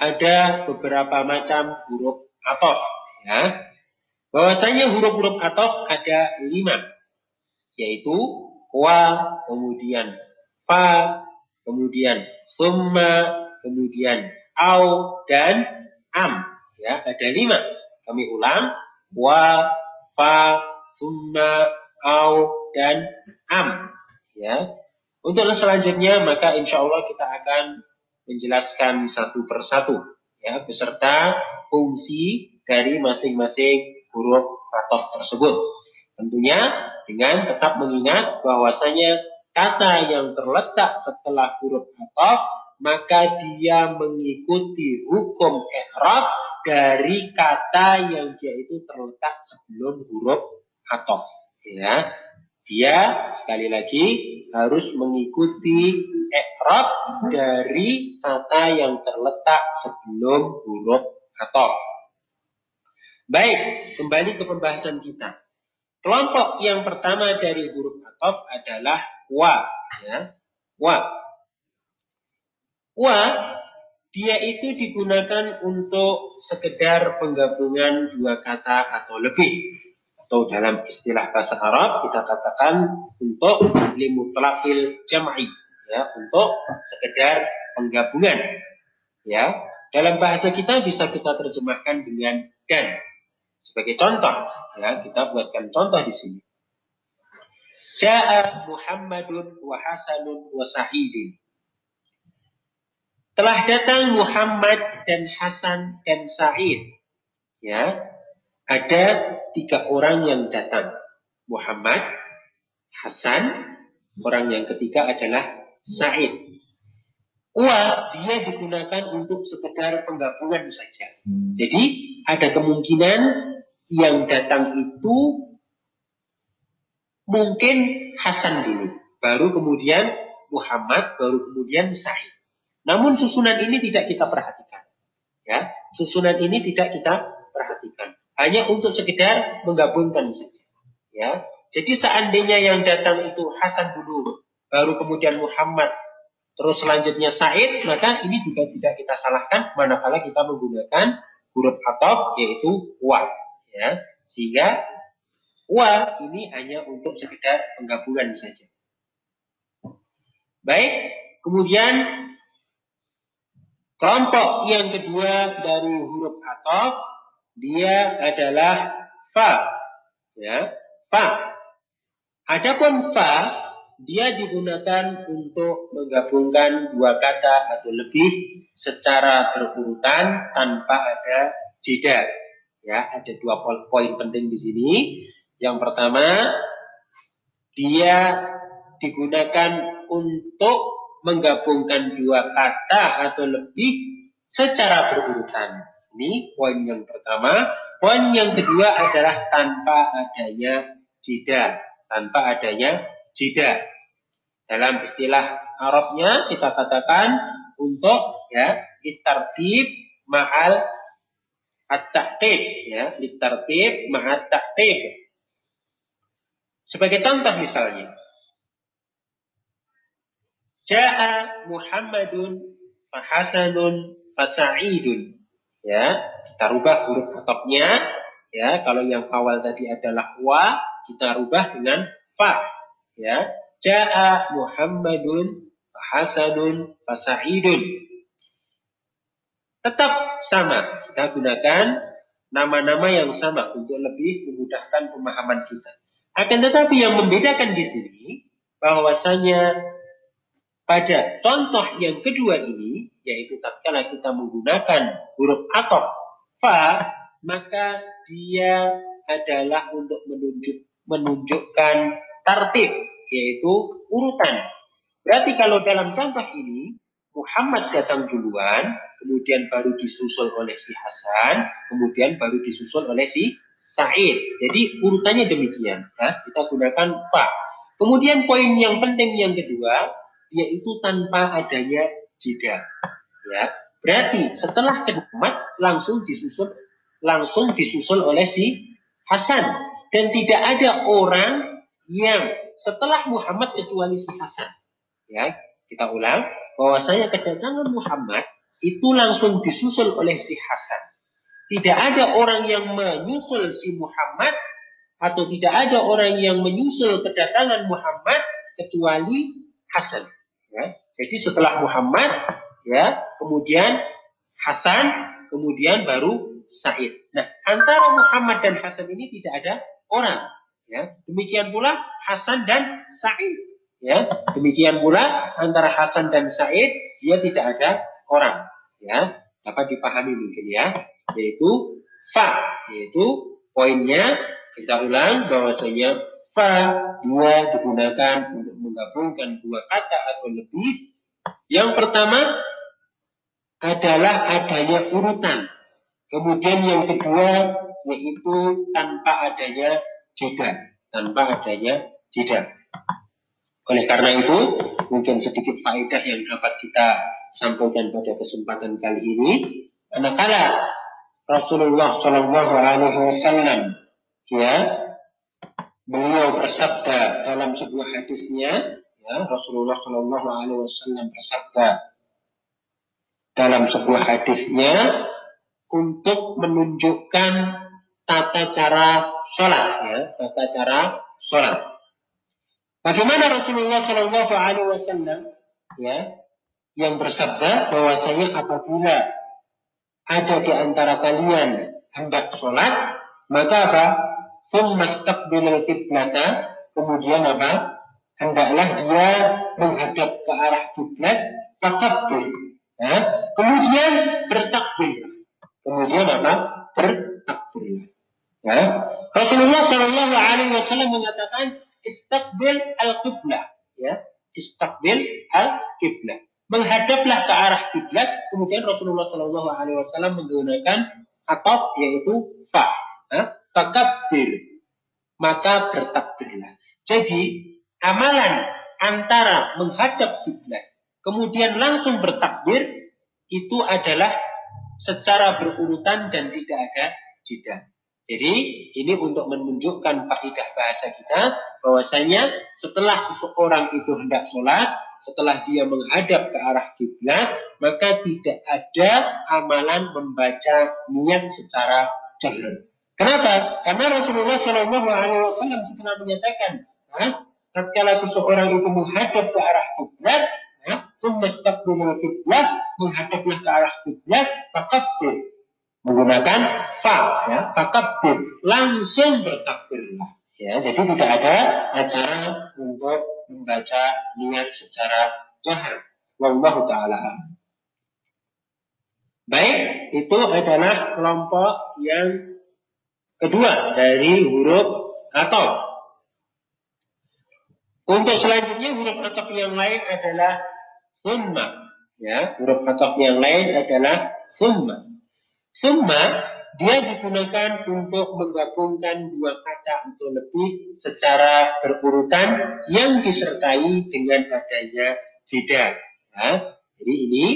ada beberapa macam huruf atof ya. Bahwasanya huruf-huruf atof ada lima, yaitu wa, kemudian fa, kemudian summa, kemudian au dan am. Ya, ada lima. Kami ulang, wa, fa, summa, au dan am. Ya. Untuk selanjutnya maka insya Allah kita akan menjelaskan satu persatu ya beserta fungsi dari masing-masing huruf katof tersebut. Tentunya dengan tetap mengingat bahwasanya kata yang terletak setelah huruf katof maka dia mengikuti hukum i'rab dari kata yang dia itu terletak sebelum huruf katof ya dia sekali lagi harus mengikuti i'rab dari kata yang terletak sebelum huruf atau. Baik, kembali ke pembahasan kita. Kelompok yang pertama dari huruf atof adalah wa, ya. Wa. Wa dia itu digunakan untuk sekedar penggabungan dua kata atau lebih atau dalam istilah bahasa Arab kita katakan untuk limutlaqil jam'i ya untuk sekedar penggabungan ya. Dalam bahasa kita bisa kita terjemahkan dengan dan. Sebagai contoh ya kita buatkan contoh di sini. Ja'a Muhammadun wa Hasanun wa Sa'idun telah datang Muhammad dan Hasan dan Sa'id ya ada tiga orang yang datang. Muhammad, Hasan, orang yang ketiga adalah Said. Wa dia digunakan untuk sekedar penggabungan saja. Hmm. Jadi ada kemungkinan yang datang itu mungkin Hasan dulu, baru kemudian Muhammad, baru kemudian Said. Namun susunan ini tidak kita perhatikan. Ya, susunan ini tidak kita perhatikan hanya untuk sekedar menggabungkan saja. Ya, jadi seandainya yang datang itu Hasan dulu, baru kemudian Muhammad, terus selanjutnya Said, maka ini juga tidak kita salahkan manakala kita menggunakan huruf atop yaitu wa. Ya, sehingga wa ini hanya untuk sekedar penggabungan saja. Baik, kemudian kelompok yang kedua dari huruf atop dia adalah fa. Ya, fa. Adapun fa dia digunakan untuk menggabungkan dua kata atau lebih secara berurutan tanpa ada jeda. Ya, ada dua poin penting di sini. Yang pertama, dia digunakan untuk menggabungkan dua kata atau lebih secara berurutan. Ini poin yang pertama. Poin yang kedua adalah tanpa adanya jeda. Tanpa adanya jeda. Dalam istilah Arabnya kita katakan untuk ya itartib ma'al at-taqib ya itartib ma'al taqib sebagai contoh misalnya Ja'a Muhammadun fahasanun fasa'idun ya kita rubah huruf atopnya ya kalau yang awal tadi adalah wa kita rubah dengan fa. Ya jaa Muhammadun Hasanun Fasaidun tetap sama kita gunakan nama-nama yang sama untuk lebih memudahkan pemahaman kita. Akan tetapi yang membedakan di sini bahwasanya pada contoh yang kedua ini, yaitu tatkala kita menggunakan huruf atop fa, maka dia adalah untuk menunjuk menunjukkan tertib, yaitu urutan. Berarti kalau dalam contoh ini, Muhammad datang duluan, kemudian baru disusul oleh si Hasan, kemudian baru disusul oleh si Said. Jadi urutannya demikian. Ya. Kita gunakan fa. Kemudian poin yang penting yang kedua, yaitu tanpa adanya jeda. Ya, berarti setelah Muhammad langsung disusul langsung disusul oleh si Hasan dan tidak ada orang yang setelah Muhammad kecuali si Hasan. Ya, kita ulang bahwasanya kedatangan Muhammad itu langsung disusul oleh si Hasan. Tidak ada orang yang menyusul si Muhammad atau tidak ada orang yang menyusul kedatangan Muhammad kecuali Hasan. Ya. Jadi setelah Muhammad, ya, kemudian Hasan, kemudian baru Said. Nah, antara Muhammad dan Hasan ini tidak ada orang. Ya. Demikian pula Hasan dan Said. Ya. Demikian pula antara Hasan dan Said dia tidak ada orang. Ya, dapat dipahami mungkin ya. Yaitu fa, yaitu poinnya kita ulang bahwasanya fa dua digunakan untuk menggabungkan dua kata atau lebih. Yang pertama adalah adanya urutan. Kemudian yang kedua yaitu tanpa adanya jeda, tanpa adanya jeda. Oleh karena itu, mungkin sedikit faedah yang dapat kita sampaikan pada kesempatan kali ini. Manakala Rasulullah Shallallahu Alaihi Wasallam ya beliau bersabda dalam sebuah hadisnya ya Rasulullah Shallallahu Alaihi Wasallam bersabda dalam sebuah hadisnya untuk menunjukkan tata cara sholat ya tata cara sholat bagaimana Rasulullah Shallallahu Alaihi Wasallam ya yang bersabda bahwasanya apabila ada di antara kalian hendak sholat maka apa Summa staqbilal kiblata, kemudian apa? Hendaklah dia menghadap ke arah kiblat, takbir. Ya. Kemudian bertakbir. Kemudian apa? Bertakbir. Ya. Rasulullah Shallallahu Alaihi Wasallam mengatakan istakbil al kiblat. Ya. Istakbil al kiblat. Menghadaplah ke arah kiblat. Kemudian Rasulullah Shallallahu Alaihi Wasallam menggunakan atau yaitu fa. Ya takabir, maka bertakbirlah. Jadi amalan antara menghadap kiblat kemudian langsung bertakbir itu adalah secara berurutan dan tidak ada jeda. Jadi ini untuk menunjukkan faedah bahasa kita bahwasanya setelah seseorang itu hendak sholat, setelah dia menghadap ke arah kiblat, maka tidak ada amalan membaca niat secara jahil. Kenapa? Karena Rasulullah Shallallahu Alaihi Wasallam pernah menyatakan, tatkala seseorang itu menghadap ke arah kiblat, semestaqbilul kiblat, menghadaplah ke arah kiblat, fakabir. Menggunakan fa, ya, fakabir. Langsung bertakbirlah. Ya, jadi tidak ada acara untuk membaca niat secara jahar. Wallahu ta'ala. Baik, itu adalah kelompok yang kedua dari huruf atau. Untuk selanjutnya huruf atop yang lain adalah summa. Ya, huruf atop yang lain adalah summa. Summa dia digunakan untuk menggabungkan dua kata atau lebih secara berurutan yang disertai dengan adanya jeda. Ya, jadi ini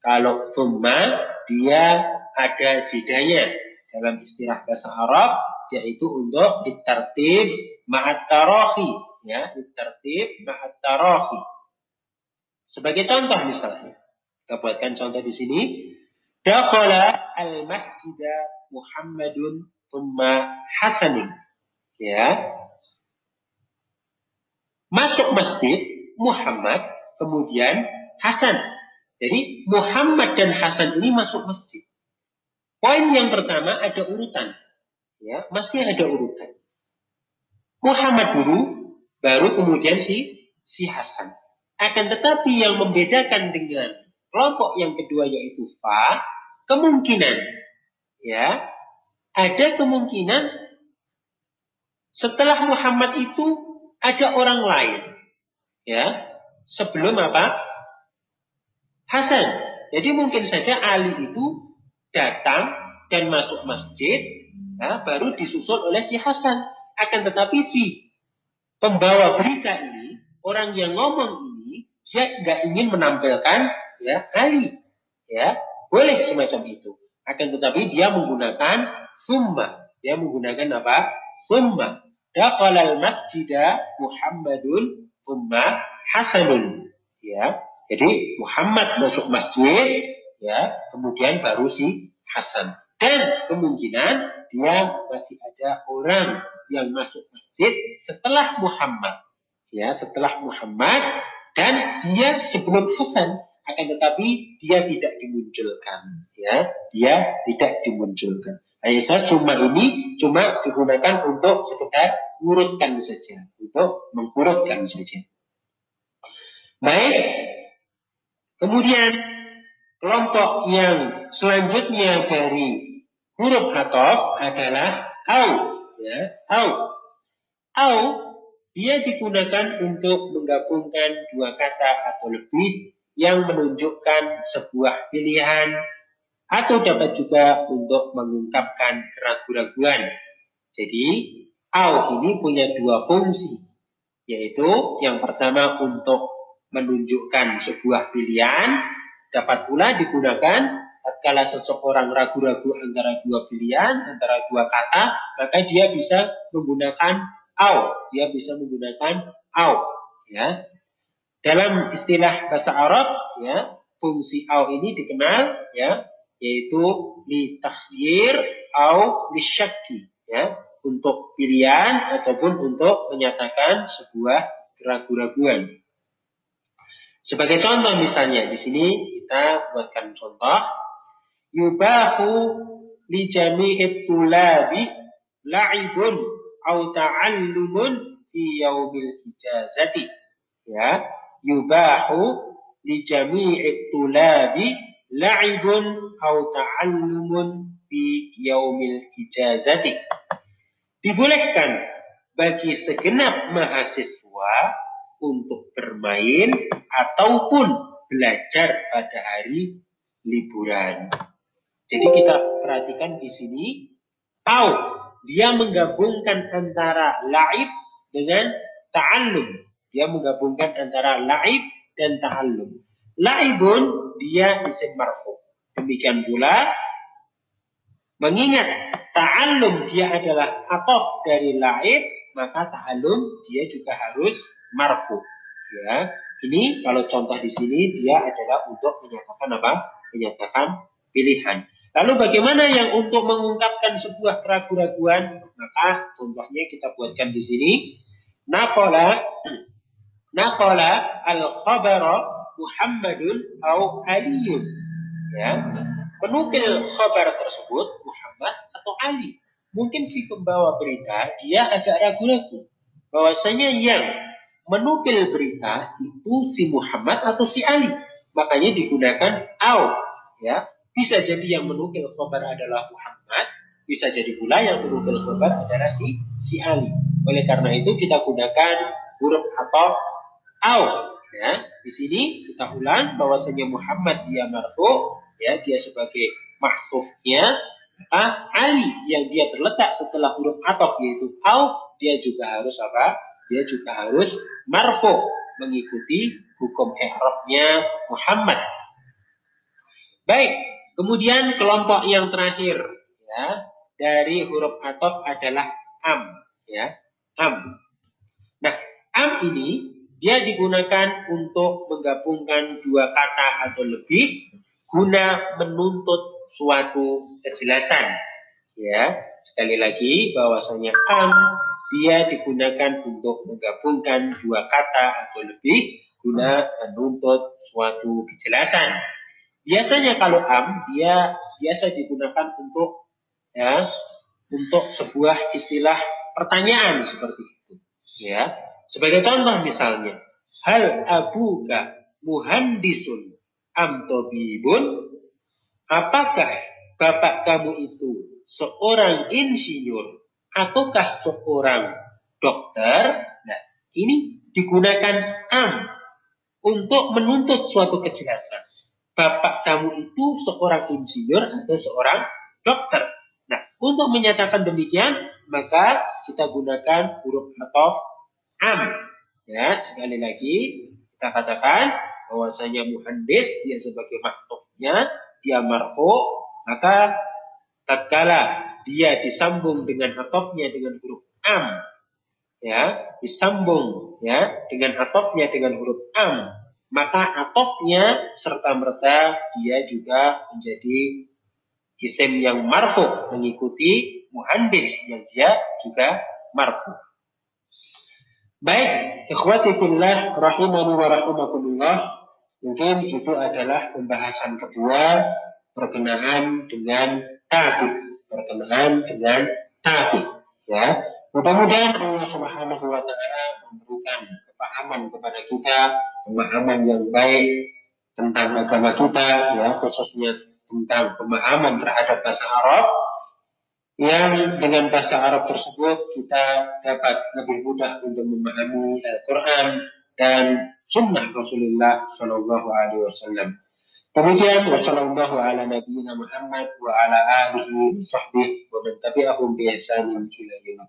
kalau summa dia ada jedanya dalam istilah bahasa Arab yaitu untuk ditertib ma'at ya ditertib ma'at sebagai contoh misalnya kita buatkan contoh di sini dakhala al masjida Muhammadun thumma Hasanin ya masuk masjid Muhammad kemudian Hasan jadi Muhammad dan Hasan ini masuk masjid Poin yang pertama ada urutan. Ya, masih ada urutan. Muhammad dulu, baru kemudian si si Hasan. Akan tetapi yang membedakan dengan kelompok yang kedua yaitu Fa, kemungkinan ya, ada kemungkinan setelah Muhammad itu ada orang lain. Ya, sebelum apa? Hasan. Jadi mungkin saja Ali itu datang dan masuk masjid, ya, baru disusul oleh si Hasan. Akan tetapi si pembawa berita ini, orang yang ngomong ini, dia nggak ingin menampilkan ya Ali, ya boleh semacam itu. Akan tetapi dia menggunakan summa, dia menggunakan apa? Summa. Dakhalal masjidah Muhammadun summa Hasanun. Ya, jadi Muhammad masuk masjid, ya, kemudian baru si Hasan. Dan kemungkinan dia masih ada orang yang masuk masjid setelah Muhammad. Ya, setelah Muhammad dan dia sebelum Hasan akan tetapi dia tidak dimunculkan ya. Dia tidak dimunculkan. Aisyah cuma ini cuma digunakan untuk sekedar urutkan saja untuk mengurutkan saja. Baik. Kemudian kelompok yang selanjutnya dari huruf hatob adalah au ya. Au au dia digunakan untuk menggabungkan dua kata atau lebih yang menunjukkan sebuah pilihan atau dapat juga untuk mengungkapkan keraguan-raguan. Jadi, au ini punya dua fungsi, yaitu yang pertama untuk menunjukkan sebuah pilihan, dapat pula digunakan tatkala seseorang ragu-ragu antara dua pilihan, antara dua kata, maka dia bisa menggunakan au, dia bisa menggunakan au, ya. Dalam istilah bahasa Arab, ya, fungsi au ini dikenal, ya, yaitu li tahyir au li syakki, ya, untuk pilihan ataupun untuk menyatakan sebuah keraguan-raguan. Sebagai contoh misalnya di sini kita buatkan contoh yubahu li jami'it tulabi la'ibun au ta'allumun fi yaumil ijazati ya yubahu li jami'i tulabi la'ibun au ta'allumun fi yaumil ijazati. Dibolehkan bagi segenap mahasiswa untuk bermain ataupun belajar pada hari liburan. Jadi kita perhatikan di sini, au dia menggabungkan antara laib dengan ta'allum. Dia menggabungkan antara laib dan ta'allum. Laibun dia isim marfu. Demikian pula mengingat ta'allum dia adalah atof dari laib, maka ta'allum dia juga harus marfu. Ya, ini kalau contoh di sini dia adalah untuk menyatakan apa? Menyatakan pilihan. Lalu bagaimana yang untuk mengungkapkan sebuah keraguan-raguan? Maka contohnya kita buatkan di sini. Nakola Naqala al-khabara Muhammadun atau Aliyun. Ya. Menukil khabar tersebut Muhammad atau Ali. Mungkin si pembawa berita dia agak ragu-ragu bahwasanya yang menukil berita itu si Muhammad atau si Ali. Makanya digunakan au. Ya. Bisa jadi yang menukil khabar adalah Muhammad, bisa jadi pula yang menukil khabar adalah si si Ali. Oleh karena itu kita gunakan huruf atau au ya. Di sini kita ulang bahwasanya Muhammad dia marfu ya dia sebagai mahfufnya. Maka Ali yang dia terletak setelah huruf atof yaitu au dia juga harus apa? Dia juga harus marfu mengikuti hukum i'rabnya Muhammad. Baik kemudian kelompok yang terakhir ya dari huruf atof adalah am ya am nah am ini dia digunakan untuk menggabungkan dua kata atau lebih guna menuntut suatu kejelasan. Ya, sekali lagi bahwasanya am dia digunakan untuk menggabungkan dua kata atau lebih guna menuntut suatu kejelasan. Biasanya kalau am dia biasa digunakan untuk ya untuk sebuah istilah pertanyaan seperti itu. Ya, sebagai contoh misalnya, hal abuka muhandisun am tobibun? Apakah bapak kamu itu seorang insinyur ataukah seorang dokter? Nah, ini digunakan am untuk menuntut suatu kejelasan. Bapak kamu itu seorang insinyur atau seorang dokter. Nah, untuk menyatakan demikian, maka kita gunakan huruf atau am. Ya, sekali lagi kita katakan bahwasanya muhandis dia sebagai maktubnya dia marfu, maka tatkala dia disambung dengan atofnya dengan huruf am, ya, disambung ya dengan atofnya dengan huruf am, maka atoknya serta merta dia juga menjadi isim yang marfu mengikuti muhandis yang dia juga marfu. Baik, ikhwati rahimani wa rahimakumullah. Mungkin itu adalah pembahasan kedua berkenaan dengan tabi, berkenaan dengan tabi. Ya, mudah-mudahan Allah Subhanahu wa taala memberikan kepahaman kepada kita, pemahaman yang baik tentang agama kita, ya khususnya tentang pemahaman terhadap bahasa Arab yang dengan bahasa Arab tersebut kita dapat lebih mudah untuk memahami Al-Quran dan Sunnah Rasulullah Shallallahu Alaihi Wasallam. Kemudian wassalamualaikum ala nabiyina Muhammad wa ala alihi wa sahbihi wa man tabi'ahum ila.